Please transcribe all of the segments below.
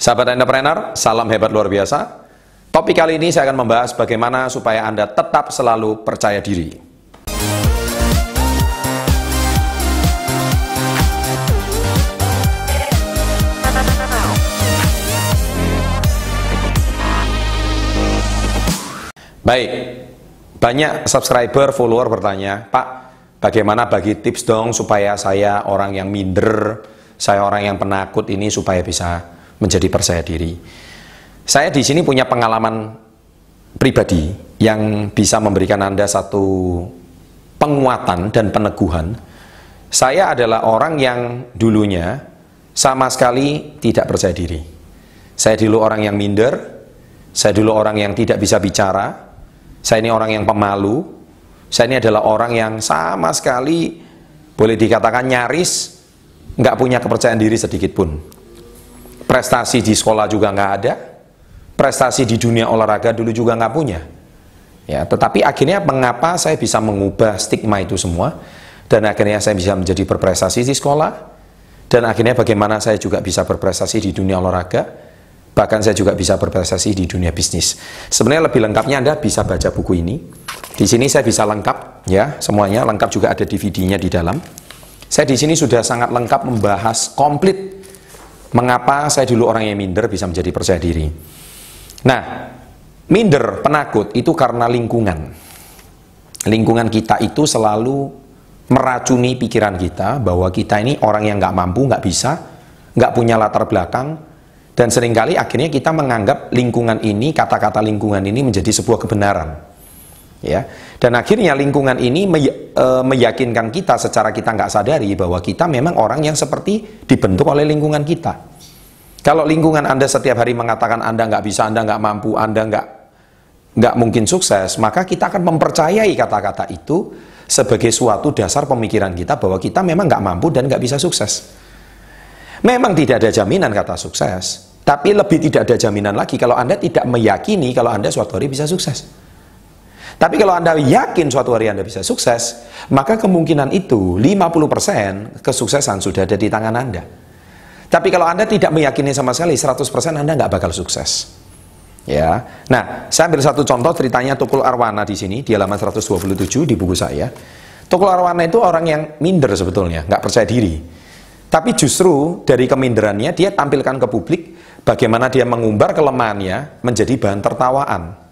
Sahabat entrepreneur, salam hebat luar biasa. Topik kali ini saya akan membahas bagaimana supaya Anda tetap selalu percaya diri. Baik, banyak subscriber, follower bertanya, Pak, bagaimana bagi tips dong supaya saya orang yang minder, saya orang yang penakut ini supaya bisa menjadi percaya diri. Saya di sini punya pengalaman pribadi yang bisa memberikan Anda satu penguatan dan peneguhan. Saya adalah orang yang dulunya sama sekali tidak percaya diri. Saya dulu orang yang minder, saya dulu orang yang tidak bisa bicara, saya ini orang yang pemalu, saya ini adalah orang yang sama sekali boleh dikatakan nyaris nggak punya kepercayaan diri sedikit pun prestasi di sekolah juga nggak ada, prestasi di dunia olahraga dulu juga nggak punya. Ya, tetapi akhirnya mengapa saya bisa mengubah stigma itu semua dan akhirnya saya bisa menjadi berprestasi di sekolah dan akhirnya bagaimana saya juga bisa berprestasi di dunia olahraga bahkan saya juga bisa berprestasi di dunia bisnis. Sebenarnya lebih lengkapnya Anda bisa baca buku ini. Di sini saya bisa lengkap ya, semuanya lengkap juga ada DVD-nya di dalam. Saya di sini sudah sangat lengkap membahas komplit Mengapa saya dulu orang yang minder bisa menjadi percaya diri? Nah, minder, penakut itu karena lingkungan. Lingkungan kita itu selalu meracuni pikiran kita bahwa kita ini orang yang nggak mampu, nggak bisa, nggak punya latar belakang, dan sering kali akhirnya kita menganggap lingkungan ini, kata-kata lingkungan ini menjadi sebuah kebenaran. Ya, dan akhirnya lingkungan ini e, meyakinkan kita secara kita nggak sadari bahwa kita memang orang yang seperti dibentuk oleh lingkungan kita. Kalau lingkungan Anda setiap hari mengatakan Anda nggak bisa, Anda nggak mampu, Anda nggak nggak mungkin sukses, maka kita akan mempercayai kata-kata itu sebagai suatu dasar pemikiran kita bahwa kita memang nggak mampu dan nggak bisa sukses. Memang tidak ada jaminan kata sukses, tapi lebih tidak ada jaminan lagi kalau Anda tidak meyakini kalau Anda suatu hari bisa sukses. Tapi kalau Anda yakin suatu hari Anda bisa sukses, maka kemungkinan itu 50% kesuksesan sudah ada di tangan Anda. Tapi kalau Anda tidak meyakini sama sekali 100% Anda nggak bakal sukses. Ya. Nah, saya ambil satu contoh ceritanya Tukul Arwana di sini di halaman 127 di buku saya. Tukul Arwana itu orang yang minder sebetulnya, nggak percaya diri. Tapi justru dari keminderannya dia tampilkan ke publik bagaimana dia mengumbar kelemahannya menjadi bahan tertawaan.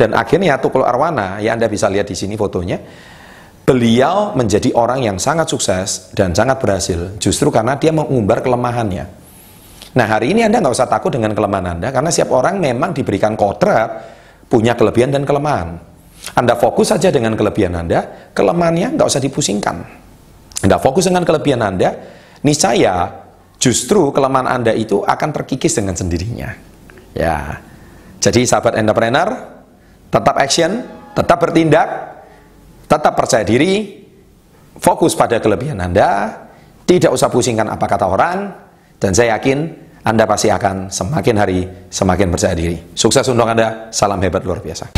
Dan akhirnya Tukul Arwana, ya Anda bisa lihat di sini fotonya, beliau menjadi orang yang sangat sukses dan sangat berhasil justru karena dia mengumbar kelemahannya. Nah hari ini Anda nggak usah takut dengan kelemahan Anda karena setiap orang memang diberikan kodrat punya kelebihan dan kelemahan. Anda fokus saja dengan kelebihan Anda, kelemahannya nggak usah dipusingkan. Anda fokus dengan kelebihan Anda, niscaya justru kelemahan Anda itu akan terkikis dengan sendirinya. Ya, jadi sahabat entrepreneur, tetap action, tetap bertindak, tetap percaya diri, fokus pada kelebihan Anda, tidak usah pusingkan apa kata orang, dan saya yakin Anda pasti akan semakin hari semakin percaya diri. Sukses untuk Anda, salam hebat luar biasa.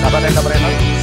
Sahabat entrepreneur,